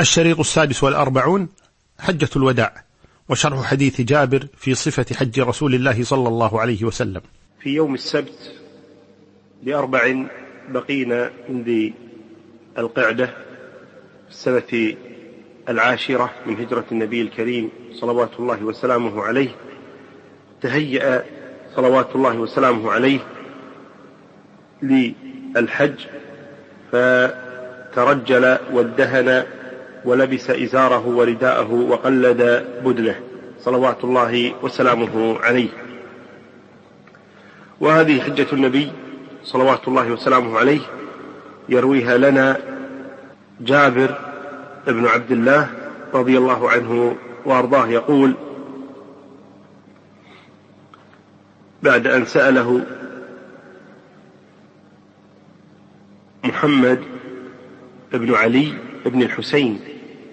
الشريط السادس والأربعون حجة الوداع وشرح حديث جابر في صفة حج رسول الله صلى الله عليه وسلم. في يوم السبت بأربع بقينا من ذي القعدة السنة العاشرة من هجرة النبي الكريم صلوات الله وسلامه عليه. تهيأ صلوات الله وسلامه عليه للحج فترجل وادهن ولبس إزاره ورداءه وقلد بدنه. صلوات الله وسلامه عليه. وهذه حجة النبي صلوات الله وسلامه عليه يرويها لنا جابر بن عبد الله رضي الله عنه وأرضاه يقول بعد أن سأله محمد بن علي بن الحسين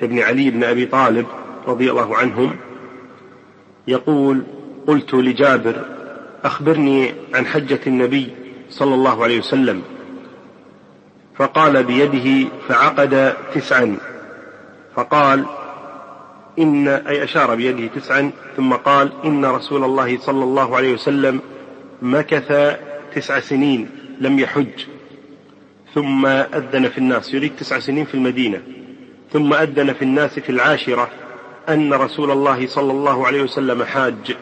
بن علي بن أبي طالب رضي الله عنهم يقول قلت لجابر أخبرني عن حجة النبي صلى الله عليه وسلم. فقال بيده فعقد تسعا. فقال إن أي أشار بيده تسعا ثم قال إن رسول الله صلى الله عليه وسلم مكث تسع سنين لم يحج. ثم أذن في الناس يريد تسع سنين في المدينة. ثم أذن في الناس في العاشرة أن رسول الله صلى الله عليه وسلم حاج.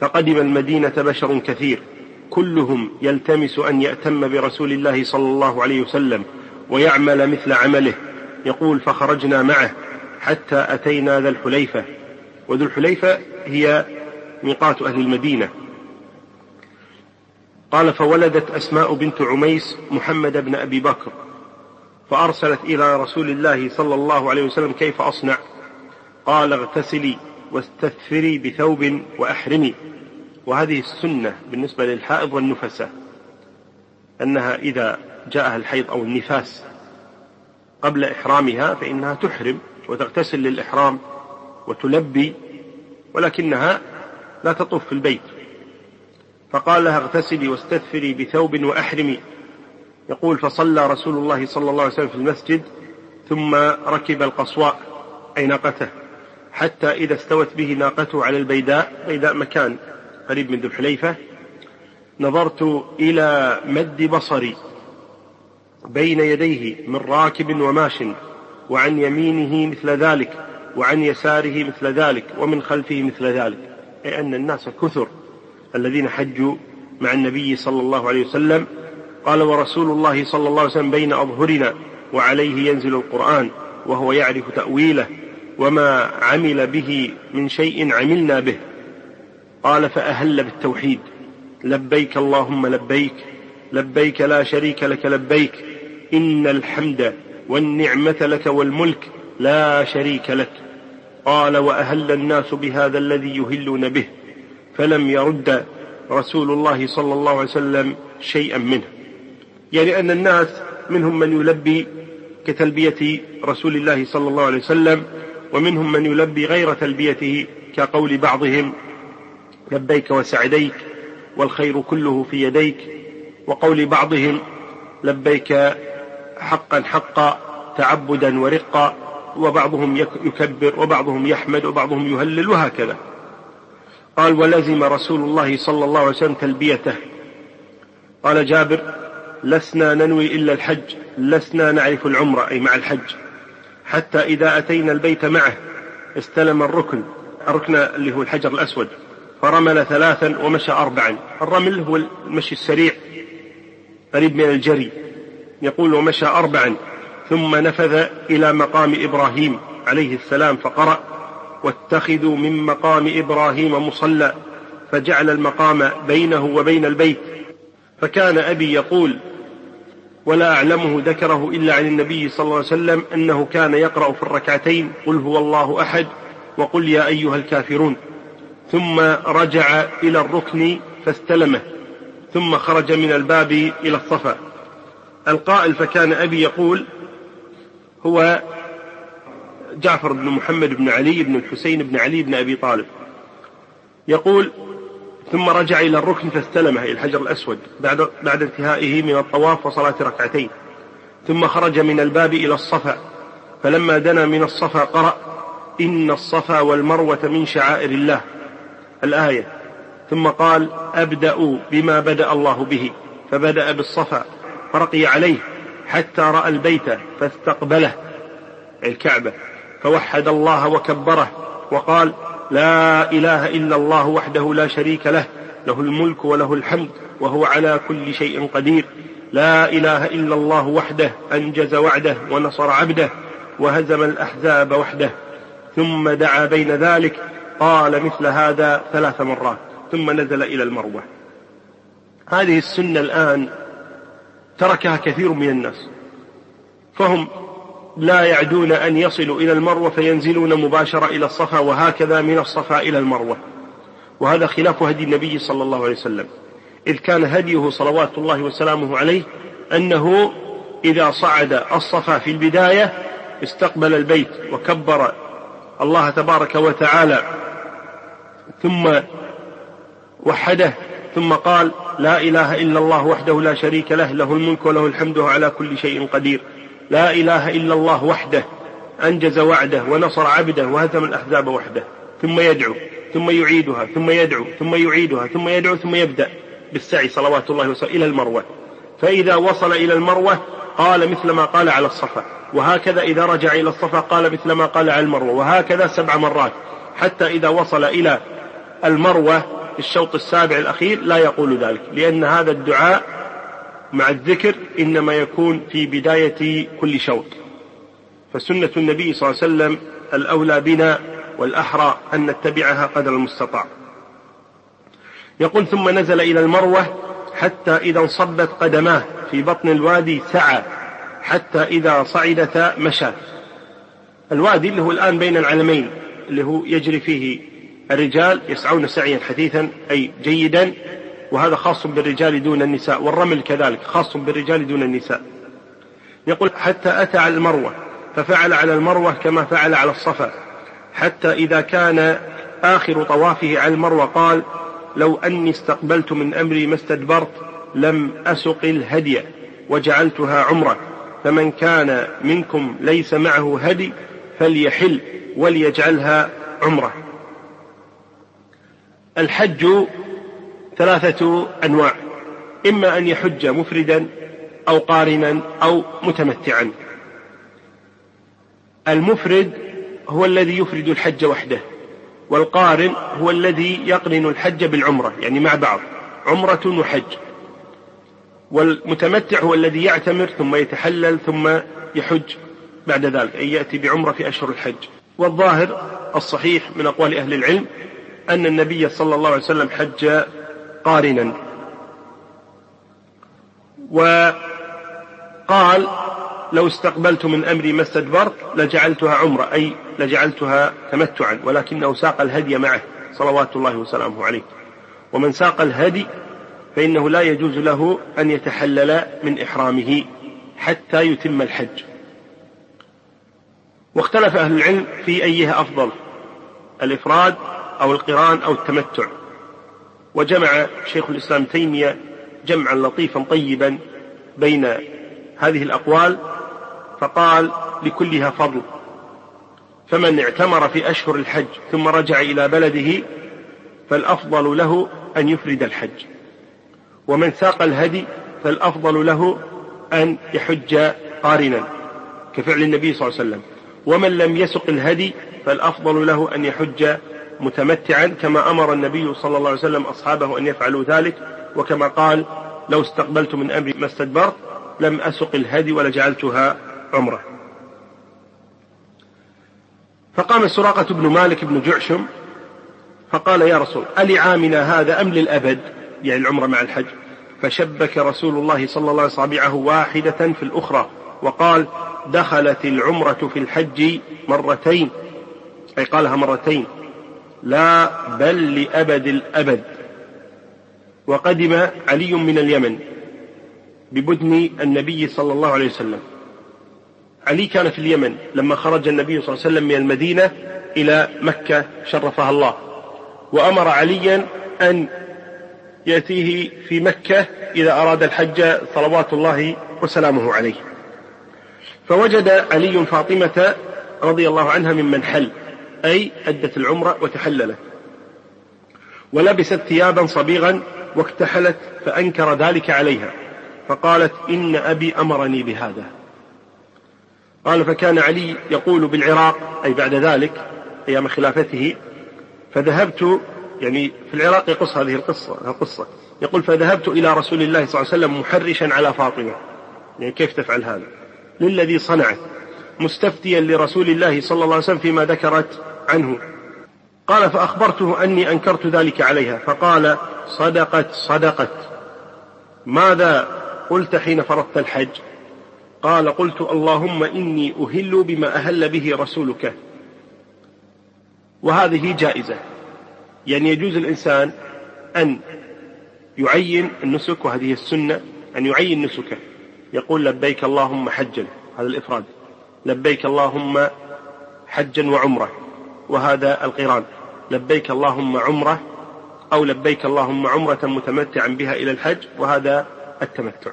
فقدم المدينة بشر كثير كلهم يلتمس أن يأتم برسول الله صلى الله عليه وسلم ويعمل مثل عمله. يقول فخرجنا معه حتى أتينا ذا الحليفة. وذو الحليفة هي ميقات أهل المدينة. قال فولدت أسماء بنت عميس محمد بن أبي بكر. فأرسلت إلى رسول الله صلى الله عليه وسلم كيف أصنع؟ قال اغتسلي واستثفري بثوب وأحرمي. وهذه السنة بالنسبة للحائض والنفساء أنها إذا جاءها الحيض أو النفاس قبل إحرامها فإنها تحرم وتغتسل للإحرام وتلبي ولكنها لا تطوف في البيت. فقال لها اغتسلي واستثفري بثوب وأحرمي. يقول فصلى رسول الله صلى الله عليه وسلم في المسجد ثم ركب القصواء أي ناقته حتى إذا استوت به ناقته على البيداء بيداء مكان قريب من ذو الحليفة. نظرت إلى مد بصري بين يديه من راكب وماش وعن يمينه مثل ذلك وعن يساره مثل ذلك ومن خلفه مثل ذلك أي أن الناس كثر الذين حجوا مع النبي صلى الله عليه وسلم قال ورسول الله صلى الله عليه وسلم بين أظهرنا وعليه ينزل القرآن وهو يعرف تأويله وما عمل به من شيء عملنا به. قال فأهل بالتوحيد. لبيك اللهم لبيك. لبيك لا شريك لك لبيك. إن الحمد والنعمة لك والملك لا شريك لك. قال وأهل الناس بهذا الذي يهلون به. فلم يرد رسول الله صلى الله عليه وسلم شيئا منه. يعني أن الناس منهم من يلبي كتلبية رسول الله صلى الله عليه وسلم ومنهم من يلبي غير تلبيته كقول بعضهم لبيك وسعديك والخير كله في يديك وقول بعضهم لبيك حقا حقا تعبدا ورقا وبعضهم يكبر وبعضهم يحمد وبعضهم يهلل وهكذا. قال ولزم رسول الله صلى الله عليه وسلم تلبيته. قال جابر لسنا ننوي إلا الحج لسنا نعرف العمرة أي مع الحج. حتى إذا أتينا البيت معه استلم الركن الركن اللي هو الحجر الأسود فرمل ثلاثا ومشى أربعا. الرمل هو المشي السريع قريب من الجري. يقول ومشى أربعا ثم نفذ إلى مقام إبراهيم عليه السلام فقرأ واتخذوا من مقام إبراهيم مصلى فجعل المقام بينه وبين البيت. فكان أبي يقول ولا أعلمه ذكره إلا عن النبي صلى الله عليه وسلم أنه كان يقرأ في الركعتين قل هو الله أحد وقل يا أيها الكافرون. ثم رجع إلى الركن فاستلمه. ثم خرج من الباب إلى الصفا. القائل فكان أبي يقول هو جعفر بن محمد بن علي بن الحسين بن علي بن أبي طالب. يقول ثم رجع إلى الركن فاستلمه إلى الحجر الأسود بعد, بعد انتهائه من الطواف وصلاة ركعتين. ثم خرج من الباب إلى الصفا فلما دنا من الصفا قرأ إن الصفا والمروة من شعائر الله. الآية ثم قال أبدأ بما بدأ الله به. فبدأ بالصفا فرقي عليه حتى رأى البيت فاستقبله الكعبة فوحد الله وكبره وقال لا إله إلا الله وحده لا شريك له له الملك وله الحمد وهو على كل شيء قدير. لا إله إلا الله وحده أنجز وعده ونصر عبده وهزم الأحزاب وحده. ثم دعا بين ذلك قال مثل هذا ثلاث مرات ثم نزل إلى المروة. هذه السنة الآن تركها كثير من الناس فهم لا يعدون أن يصلوا إلى المروة فينزلون مباشرة إلى الصفا وهكذا من الصفا إلى المروة. وهذا خلاف هدي النبي صلى الله عليه وسلم. إذ كان هديه صلوات الله وسلامه عليه أنه إذا صعد الصفا في البداية استقبل البيت وكبر الله تبارك وتعالى ثم وحده ثم قال لا إله إلا الله وحده لا شريك له له الملك وله الحمد على كل شيء قدير. لا إله إلا الله وحده أنجز وعده ونصر عبده وهزم الأحزاب وحده ثم يدعو ثم يعيدها ثم يدعو ثم يعيدها ثم يدعو ثم يبدأ بالسعي صلوات الله وسلامه إلى المروة. فإذا وصل إلى المروة قال مثل ما قال على الصفا وهكذا إذا رجع إلى الصفا قال مثل ما قال على المروة وهكذا سبع مرات. حتى إذا وصل إلى المروة الشوط السابع الأخير لا يقول ذلك لأن هذا الدعاء مع الذكر إنما يكون في بداية كل شوط. فسنة النبي صلى الله عليه وسلم الأولى بنا والأحرى أن نتبعها قدر المستطاع. يقول ثم نزل إلى المروة حتى إذا انصبت قدماه في بطن الوادي سعى حتى إذا صعدتا مشى. الوادي اللي هو الآن بين العلمين اللي هو يجري فيه الرجال يسعون سعيا حثيثا أي جيدا وهذا خاص بالرجال دون النساء والرمل كذلك خاص بالرجال دون النساء. يقول حتى أتى على المروة ففعل على المروة كما فعل على الصفا. حتى إذا كان آخر طوافه على المروة قال لو أني استقبلت من أمري ما استدبرت لم أسق الهدي وجعلتها عمرة. فمن كان منكم ليس معه هدي فليحل وليجعلها عمرة. الحج ثلاثة أنواع. إما أن يحج مفردا أو قارنا أو متمتعا. المفرد هو الذي يفرد الحج وحده والقارن هو الذي يقرن الحج بالعمرة يعني مع بعض عمرة وحج. والمتمتع هو الذي يعتمر ثم يتحلل ثم يحج بعد ذلك أي يأتي بعمرة في أشهر الحج. والظاهر الصحيح من أقوال أهل العلم أن النبي صلى الله عليه وسلم حج قارنا. وقال لو استقبلت من أمري ما استدبرت لجعلتها عمرة أي لجعلتها تمتعا ولكنه ساق الهدي معه صلوات الله وسلامه عليه. ومن ساق الهدي فإنه لا يجوز له أن يتحلل من إحرامه حتى يتم الحج. واختلف أهل العلم في أيها أفضل الإفراد أو القران أو التمتع. وجمع شيخ الإسلام تيمية جمعا لطيفا طيبا بين هذه الأقوال فقال لكلها فضل فمن اعتمر في أشهر الحج ثم رجع إلى بلده فالأفضل له أن يفرد الحج ومن ساق الهدي فالأفضل له أن يحج قارنا كفعل النبي صلى الله عليه وسلم. ومن لم يسق الهدي فالأفضل له أن يحج متمتعا كما أمر النبي صلى الله عليه وسلم أصحابه أن يفعلوا ذلك وكما قال لو استقبلت من أمري ما استدبرت لم أسق الهدي ولجعلتها عمرة. فقام سراقة بن مالك بن جعشم فقال يا رسول ألعامنا هذا أم للأبد؟ يعني العمرة مع الحج. فشبك رسول الله صلى الله عليه وسلم أصابعه واحدة في الأخرى وقال دخلت العمرة في الحج مرتين. أي قالها مرتين. لا بل لأبد الأبد. وقدم علي من اليمن ببدن النبي صلى الله عليه وسلم. علي كان في اليمن لما خرج النبي صلى الله عليه وسلم من المدينة إلى مكة شرفها الله. وأمر عليا أن يأتيه في مكة إذا أراد الحج صلوات الله وسلامه عليه. فوجد علي فاطمة رضي الله عنها ممن حل. أي أدت العمرة وتحللت. ولبست ثيابا صبيغا واكتحلت فأنكر ذلك عليها. فقالت إن أبي أمرني بهذا. قال فكان علي يقول بالعراق أي بعد ذلك أيام خلافته فذهبت يعني في العراق يقص هذه القصة القصة. يقول فذهبت إلى رسول الله صلى الله عليه وسلم محرشا على فاطمة. يعني كيف تفعل هذا؟ للذي صنعت. مستفتيا لرسول الله صلى الله عليه وسلم فيما ذكرت عنه. قال فأخبرته أني أنكرت ذلك عليها. فقال صدقت صدقت. ماذا قلت حين فرضت الحج؟ قال قلت اللهم إني أهل بما أهل به رسولك. وهذه جائزة. يعني يجوز الإنسان أن يعين النسك وهذه السنة أن يعين نسكه يقول لبيك اللهم حجا. هذا الإفراد. لبيك اللهم حجا وعمرة. وهذا القران. لبيك اللهم عمرة أو لبيك اللهم عمرة متمتعا بها إلى الحج وهذا التمتع.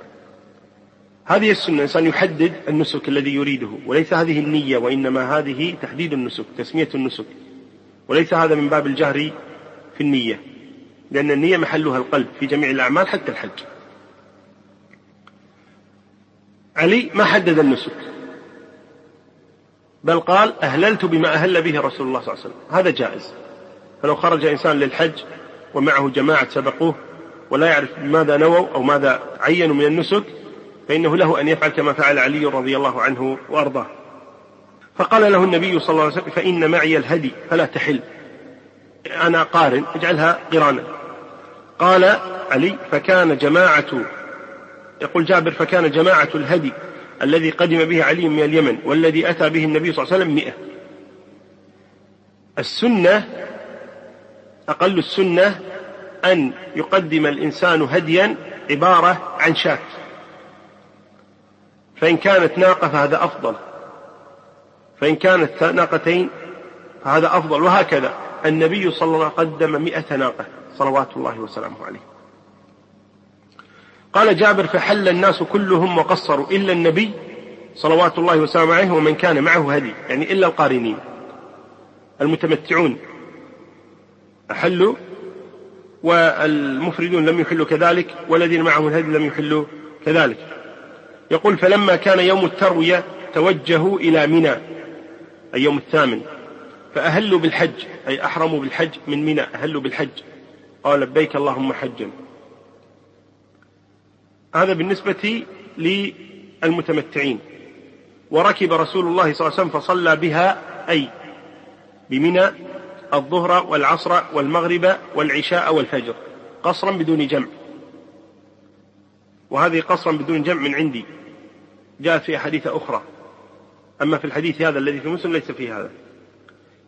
هذه السنة الإنسان يحدد النسك الذي يريده وليس هذه النية وإنما هذه تحديد النسك تسمية النسك. وليس هذا من باب الجهر في النية لأن النية محلها القلب في جميع الأعمال حتى الحج. علي ما حدد النسك. بل قال أهللت بما أهل به رسول الله صلى الله عليه وسلم. هذا جائز. فلو خرج إنسان للحج ومعه جماعة سبقوه ولا يعرف ماذا نووا أو ماذا عينوا من النسك فإنه له أن يفعل كما فعل علي رضي الله عنه وأرضاه. فقال له النبي صلى الله عليه وسلم فإن معي الهدي فلا تحل. أنا قارن اجعلها قرانا. قال علي فكان جماعة يقول جابر فكان جماعة الهدي. الذي قدم به علي من اليمن والذي أتى به النبي صلى الله عليه وسلم مئة. السنة أقل السنة أن يقدم الإنسان هديا عبارة عن شاة. فإن كانت ناقة فهذا أفضل. فإن كانت ناقتين فهذا أفضل. وهكذا النبي صلى الله عليه وسلم قدم مئة ناقة صلوات الله وسلامه عليه. قال جابر فحل الناس كلهم وقصروا إلا النبي صلوات الله وسلامه عليه ومن كان معه هدي يعني إلا القارنين المتمتعون. أحلوا والمفردون لم يحلوا كذلك والذين معهم الهدي لم يحلوا كذلك. يقول فلما كان يوم التروية توجهوا إلى منى أي يوم الثامن فأهلوا بالحج أي أحرموا بالحج من منى أهلوا بالحج. قال لبيك اللهم حجا. هذا بالنسبة للمتمتعين. وركب رسول الله صلى الله عليه وسلم فصلى بها أي بمنى الظهر والعصر والمغرب والعشاء والفجر قصرا بدون جمع. وهذه قصرا بدون جمع من عندي جاءت في أحاديث أخرى. أما في الحديث هذا الذي في مسلم ليس فيه هذا.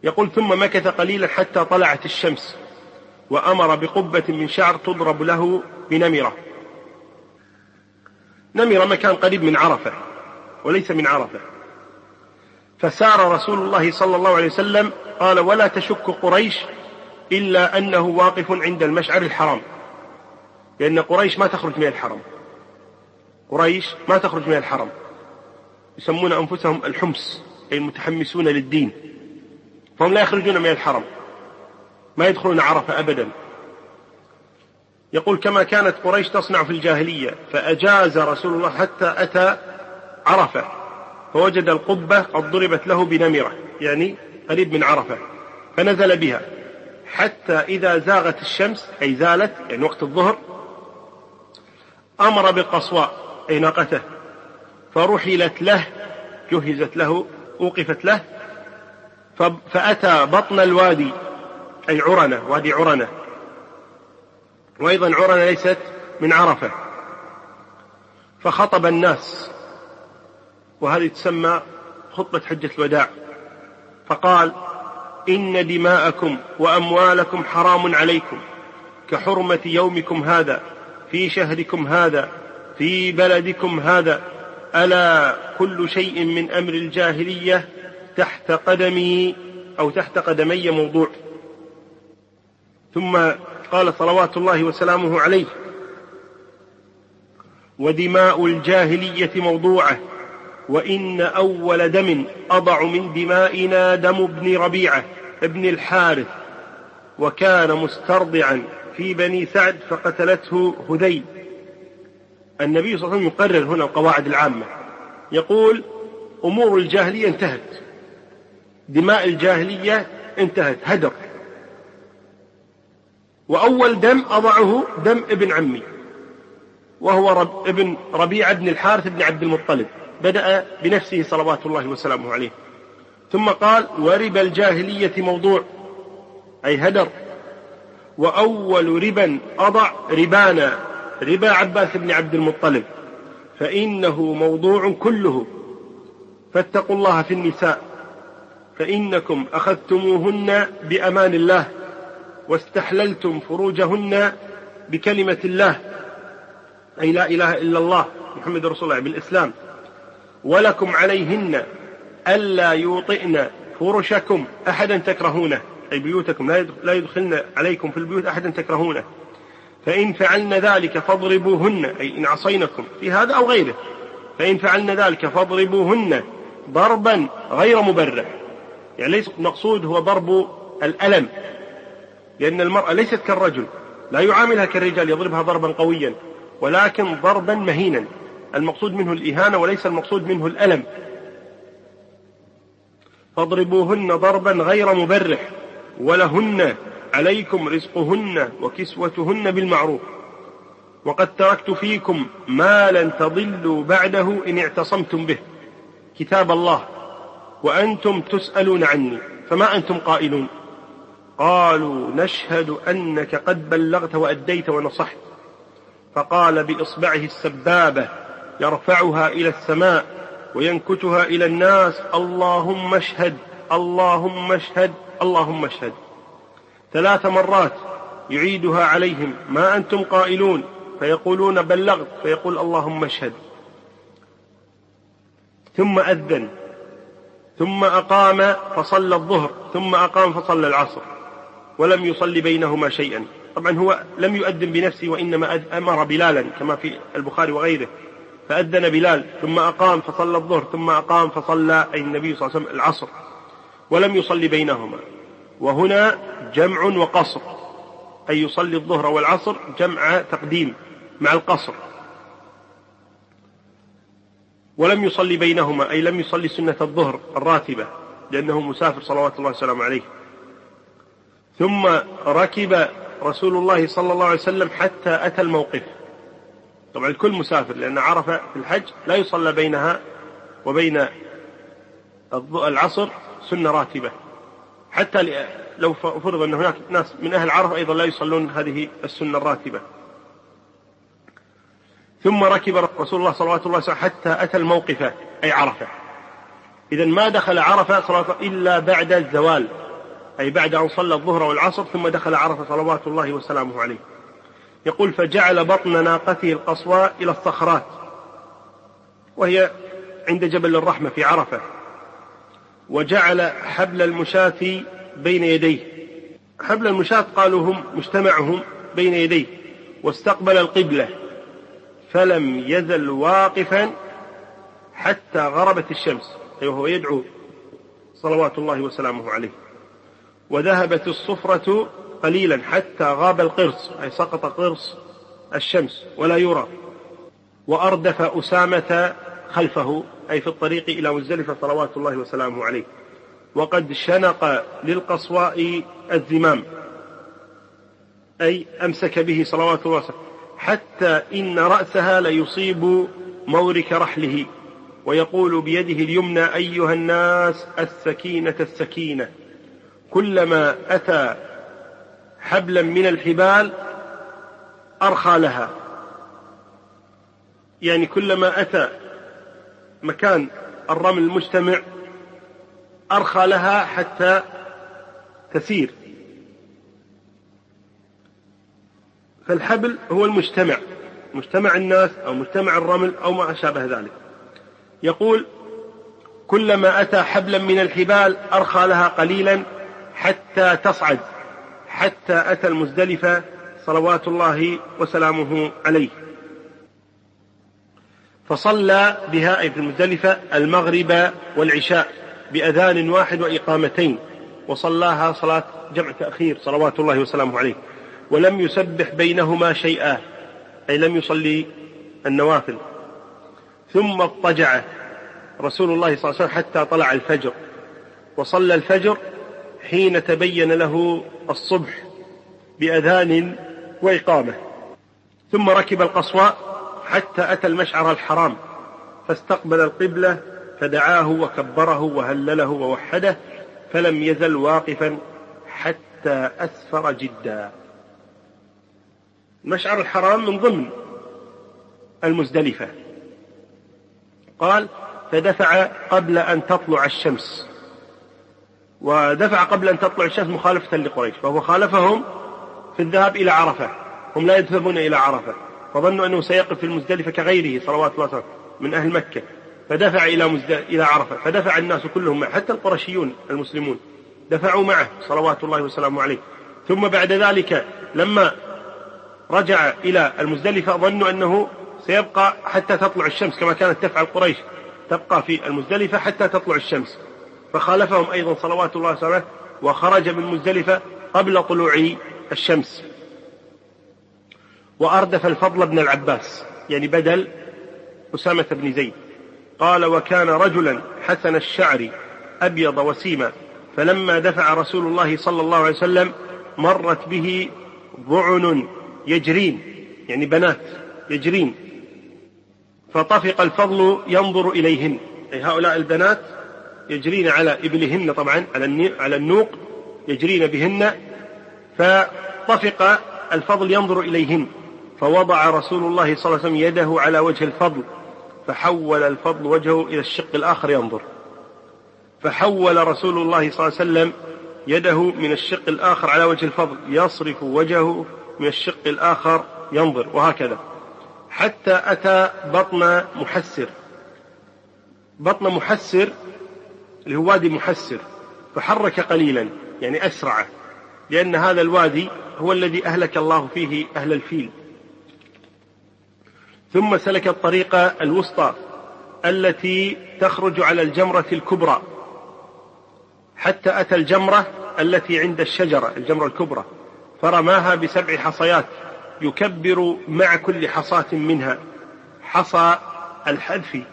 يقول ثم مكث قليلا حتى طلعت الشمس وأمر بقبة من شعر تضرب له بنمرة. نمر مكان قريب من عرفة وليس من عرفة. فسار رسول الله صلى الله عليه وسلم قال ولا تشك قريش إلا أنه واقف عند المشعر الحرام. لأن قريش ما تخرج من الحرم. قريش ما تخرج من الحرم. يسمون أنفسهم الحمس أي المتحمسون للدين. فهم لا يخرجون من الحرم. ما يدخلون عرفة أبدا. يقول كما كانت قريش تصنع في الجاهلية فأجاز رسول الله حتى أتى عرفة فوجد القبة قد ضربت له بنمرة يعني قريب من عرفة فنزل بها. حتى إذا زاغت الشمس أي زالت يعني وقت الظهر أمر بالقصواء أي ناقته فرحلت له جهزت له أوقفت له فأتى بطن الوادي أي عرنة وادي عرنة. وأيضا عرنة ليست من عرفة. فخطب الناس وهذه تسمى خطبة حجة الوداع. فقال إن دماءكم وأموالكم حرام عليكم كحرمة يومكم هذا في شهركم هذا في بلدكم هذا. ألا كل شيء من أمر الجاهلية تحت قدمي أو تحت قدمي موضوع. ثم قال صلوات الله وسلامه عليه. ودماء الجاهلية موضوعة وإن أول دم أضع من دمائنا دم ابن ربيعة ابن الحارث وكان مسترضعا في بني سعد فقتلته هذيل النبي صلى الله عليه وسلم يقرر هنا القواعد العامة. يقول أمور الجاهلية انتهت. دماء الجاهلية انتهت. هدر. وأول دم أضعه دم ابن عمي وهو رب ابن ربيعة بن الحارث بن عبد المطلب. بدأ بنفسه صلوات الله وسلامه عليه. ثم قال ورب الجاهلية موضوع أي هدر. وأول ربا أضع ربانا ربا عباس بن عبد المطلب. فإنه موضوع كله. فاتقوا الله في النساء فإنكم أخذتموهن بأمان الله. واستحللتم فروجهن بكلمة الله أي لا إله إلا الله محمد رسول الله بالإسلام. ولكم عليهن ألا يوطئن فرشكم أحدا تكرهونه أي بيوتكم لا يدخلن عليكم في البيوت أحدا تكرهونه. فإن فعلن ذلك فاضربوهن أي إن عصينكم في هذا أو غيره. فإن فعلن ذلك فاضربوهن ضربا غير مبرح يعني ليس المقصود هو ضرب الألم. لأن المرأة ليست كالرجل لا يعاملها كالرجال يضربها ضربا قويا ولكن ضربا مهينا. المقصود منه الإهانة وليس المقصود منه الألم. فاضربوهن ضربا غير مبرح ولهن عليكم رزقهن وكسوتهن بالمعروف. وقد تركت فيكم ما لن تضلوا بعده إن اعتصمتم به. كتاب الله وأنتم تسألون عني فما أنتم قائلون؟ قالوا نشهد أنك قد بلغت وأديت ونصحت. فقال بإصبعه السبابة يرفعها إلى السماء وينكتها إلى الناس اللهم اشهد اللهم اشهد اللهم اشهد. ثلاث مرات يعيدها عليهم ما أنتم قائلون؟ فيقولون بلغت فيقول اللهم اشهد. ثم أذن ثم أقام فصلى الظهر ثم أقام فصلى العصر. ولم يصلي بينهما شيئا. طبعا هو لم يؤذن بنفسه وإنما أمر بلالا كما في البخاري وغيره. فأذن بلال ثم أقام فصلى الظهر ثم أقام فصلى أي النبي صلى الله عليه وسلم العصر. ولم يصلي بينهما. وهنا جمع وقصر. أي يصلي الظهر والعصر جمع تقديم مع القصر. ولم يصلي بينهما أي لم يصلي سنة الظهر الراتبة لأنه مسافر صلوات الله وسلامه عليه. ثم ركب رسول الله صلى الله عليه وسلم حتى أتى الموقف. طبعا الكل مسافر لأن عرفة في الحج لا يصلى بينها وبين العصر سنة راتبة. حتى لو فرض أن هناك ناس من أهل عرفة أيضا لا يصلون هذه السنة الراتبة. ثم ركب رسول الله صلوات الله وسلم حتى أتى الموقف أي عرفة. إذا ما دخل عرفة صلاة إلا بعد الزوال. أي بعد أن صلى الظهر والعصر ثم دخل عرفة صلوات الله وسلامه عليه. يقول فجعل بطن ناقته القصواء إلى الصخرات وهي عند جبل الرحمة في عرفة. وجعل حبل المشاة بين يديه. حبل المشاة قالوا هم مجتمعهم بين يديه واستقبل القبلة. فلم يزل واقفا حتى غربت الشمس أي وهو يدعو صلوات الله وسلامه عليه. وذهبت الصفرة قليلا حتى غاب القرص أي سقط قرص الشمس ولا يرى. وأردف أسامة خلفه أي في الطريق إلى مزدلفة صلوات الله وسلامه عليه. وقد شنق للقصواء الزمام أي أمسك به صلوات الله وسلامه. حتى إن رأسها ليصيب مورك رحله ويقول بيده اليمنى أيها الناس السكينة السكينة. كلما أتى حبلا من الحبال أرخى لها. يعني كلما أتى مكان الرمل المجتمع أرخى لها حتى تسير. فالحبل هو المجتمع مجتمع الناس أو مجتمع الرمل أو ما أشابه ذلك. يقول كلما أتى حبلا من الحبال أرخى لها قليلا حتى تصعد حتى أتى المزدلفة صلوات الله وسلامه عليه. فصلى بها أي في المزدلفة المغرب والعشاء بأذان واحد وإقامتين وصلاها صلاة جمع تأخير صلوات الله وسلامه عليه. ولم يسبح بينهما شيئا أي لم يصلي النوافل. ثم اضطجع رسول الله صلى الله عليه وسلم حتى طلع الفجر. وصلى الفجر حين تبين له الصبح بأذان وإقامة. ثم ركب القصواء حتى أتى المشعر الحرام فاستقبل القبلة فدعاه وكبره وهلله ووحده فلم يزل واقفا حتى أسفر جدا. المشعر الحرام من ضمن المزدلفة. قال فدفع قبل أن تطلع الشمس. ودفع قبل أن تطلع الشمس مخالفة لقريش فهو خالفهم في الذهاب إلى عرفة هم لا يذهبون إلى عرفة فظنوا أنه سيقف في المزدلفة كغيره صلوات الله وسلامه من أهل مكة فدفع إلى مزد... إلى عرفة فدفع الناس كلهم معه حتى القرشيون المسلمون دفعوا معه صلوات الله وسلامه عليه. ثم بعد ذلك لما رجع إلى المزدلفة ظنوا أنه سيبقى حتى تطلع الشمس كما كانت تفعل قريش تبقى في المزدلفة حتى تطلع الشمس. فخالفهم أيضا صلوات الله وسلامه وخرج من مزدلفة قبل طلوع الشمس. وأردف الفضل بن العباس يعني بدل أسامة بن زيد. قال وكان رجلا حسن الشعر أبيض وسيما فلما دفع رسول الله صلى الله عليه وسلم مرت به ضعن يجرين يعني بنات يجرين. فطفق الفضل ينظر إليهن أي هؤلاء البنات يجرين على إبلهن طبعا على على النوق يجرين بهن فطفق الفضل ينظر إليهن فوضع رسول الله صلى الله عليه وسلم يده على وجه الفضل فحول الفضل وجهه إلى الشق الآخر ينظر. فحول رسول الله صلى الله عليه وسلم يده من الشق الآخر على وجه الفضل يصرف وجهه من الشق الآخر ينظر وهكذا. حتى أتى بطن محسر. بطن محسر اللي هو وادي محسر فحرك قليلا يعني أسرع لأن هذا الوادي هو الذي أهلك الله فيه أهل الفيل. ثم سلك الطريق الوسطى التي تخرج على الجمرة الكبرى حتى أتى الجمرة التي عند الشجرة الجمرة الكبرى فرماها بسبع حصيات يكبر مع كل حصاة منها حصى الحذف.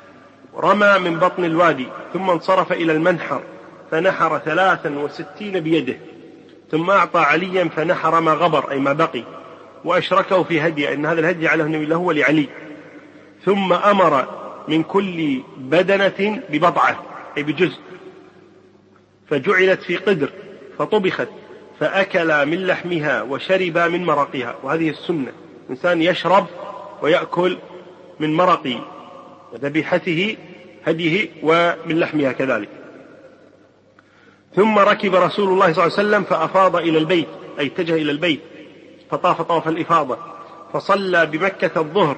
رمى من بطن الوادي ثم انصرف إلى المنحر فنحر ثلاثا وستين بيده ثم أعطى عليا فنحر ما غبر أي ما بقي وأشركه في هدي أن هذا الهدي على النبي له ولعلي ثم أمر من كل بدنة ببضعة أي بجزء فجعلت في قدر فطبخت فأكلا من لحمها وشربا من مرقها وهذه السنة. الإنسان يشرب ويأكل من مرق ذبيحته هديه ومن لحمها كذلك. ثم ركب رسول الله صلى الله عليه وسلم فأفاض إلى البيت أي اتجه إلى البيت فطاف طواف الإفاضة فصلى بمكة الظهر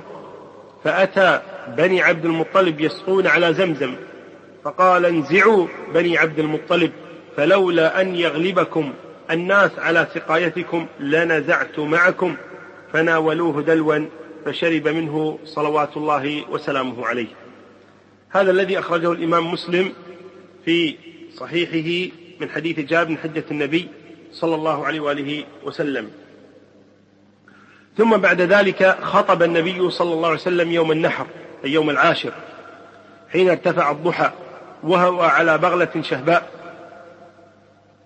فأتى بني عبد المطلب يسقون على زمزم فقال انزعوا بني عبد المطلب فلولا أن يغلبكم الناس على سقايتكم لنزعت معكم فناولوه دلوا فشرب منه صلوات الله وسلامه عليه. هذا الذي أخرجه الإمام مسلم في صحيحه من حديث جابر حجة النبي صلى الله عليه وآله وسلم. ثم بعد ذلك خطب النبي صلى الله عليه وسلم يوم النحر أي يوم العاشر حين ارتفع الضحى وهو على بغلة شهباء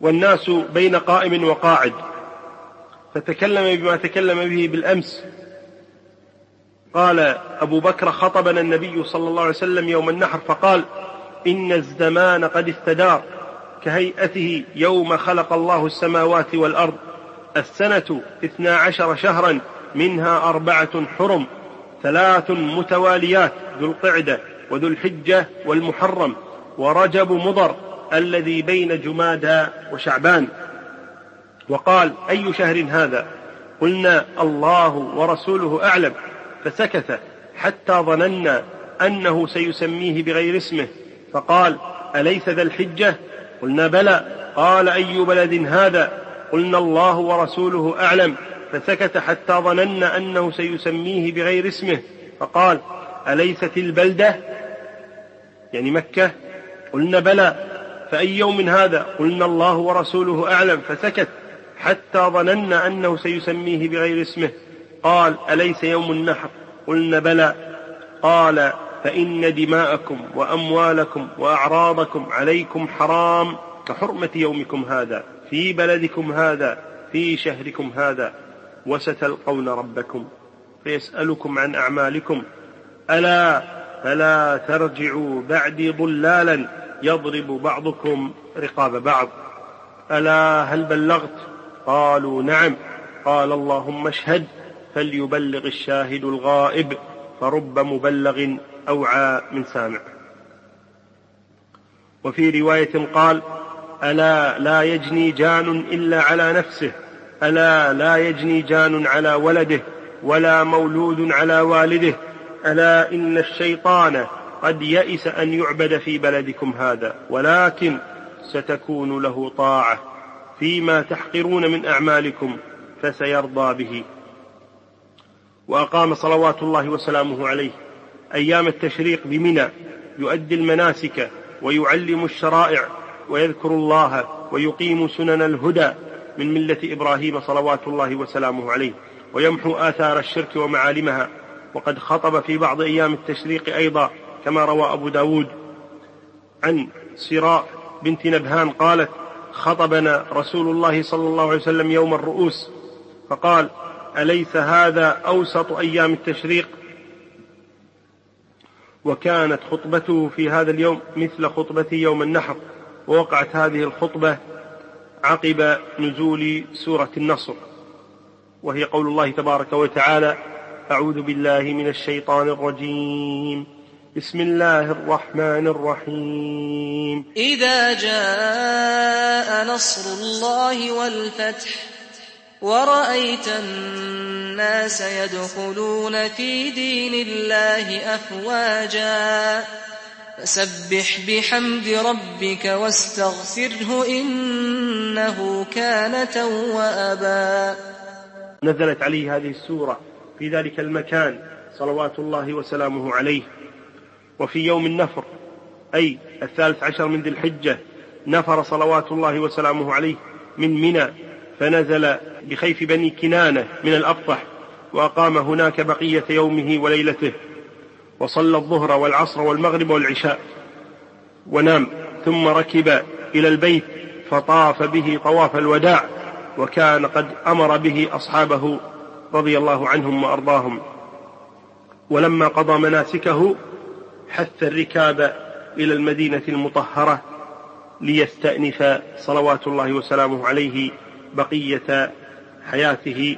والناس بين قائم وقاعد فتكلم بما تكلم به بالأمس قال أبو بكر خطبنا النبي صلى الله عليه وسلم يوم النحر فقال إن الزمان قد استدار كهيئته يوم خلق الله السماوات والأرض السنة اثنا عشر شهرا منها أربعة حرم ثلاث متواليات ذو القعدة وذو الحجة والمحرم ورجب مضر الذي بين جمادى وشعبان وقال أي شهر هذا؟ قلنا الله ورسوله أعلم فسكت حتى ظننا أنه سيسميه بغير اسمه. فقال أليس ذا الحجة؟ قلنا بلى. قال أي بلد هذا؟ قلنا الله ورسوله أعلم. فسكت حتى ظننا أنه سيسميه بغير اسمه. فقال أليست البلدة؟ يعني مكة. قلنا بلى. فأي يوم هذا؟ قلنا الله ورسوله أعلم. فسكت حتى ظننا أنه سيسميه بغير اسمه. قال أليس يوم النحر؟ قلنا بلى. قال فإن دماءكم وأموالكم وأعراضكم عليكم حرام كحرمة يومكم هذا في بلدكم هذا في شهركم هذا وستلقون ربكم فيسألكم عن أعمالكم. ألا فلا ترجعوا بعدي ضلالا يضرب بعضكم رقاب بعض. ألا هل بلغت؟ قالوا نعم. قال اللهم اشهد. فليبلغ الشاهد الغائب فرب مبلغ أوعى من سامع. وفي رواية قال ألا لا يجني جان إلا على نفسه ألا لا يجني جان على ولده ولا مولود على والده ألا إن الشيطان قد يئس أن يعبد في بلدكم هذا ولكن ستكون له طاعة فيما تحقرون من أعمالكم فسيرضى به. وأقام صلوات الله وسلامه عليه. أيام التشريق بمنى يؤدي المناسك ويعلم الشرائع ويذكر الله ويقيم سنن الهدى من ملة إبراهيم صلوات الله وسلامه عليه. ويمحو آثار الشرك ومعالمها. وقد خطب في بعض أيام التشريق أيضا كما روى أبو داود عن سراء بنت نبهان قالت خطبنا رسول الله صلى الله عليه وسلم يوم الرؤوس. فقال أليس هذا أوسط أيام التشريق؟ وكانت خطبته في هذا اليوم مثل خطبة يوم النحر ووقعت هذه الخطبة عقب نزول سورة النصر وهي قول الله تبارك وتعالى أعوذ بالله من الشيطان الرجيم بسم الله الرحمن الرحيم. إذا جاء نصر الله والفتح ورأيت الناس يدخلون في دين الله أفواجا. فسبح بحمد ربك واستغفره إنه كان توابا. نزلت عليه هذه السورة في ذلك المكان صلوات الله وسلامه عليه. وفي يوم النفر أي الثالث عشر من ذي الحجة نفر صلوات الله وسلامه عليه من منى فنزل بخيف بني كنانة من الأبطح وأقام هناك بقية يومه وليلته وصلى الظهر والعصر والمغرب والعشاء ونام ثم ركب إلى البيت فطاف به طواف الوداع وكان قد أمر به أصحابه رضي الله عنهم وأرضاهم. ولما قضى مناسكه حث الركاب إلى المدينة المطهرة ليستأنف صلوات الله وسلامه عليه بقية حياته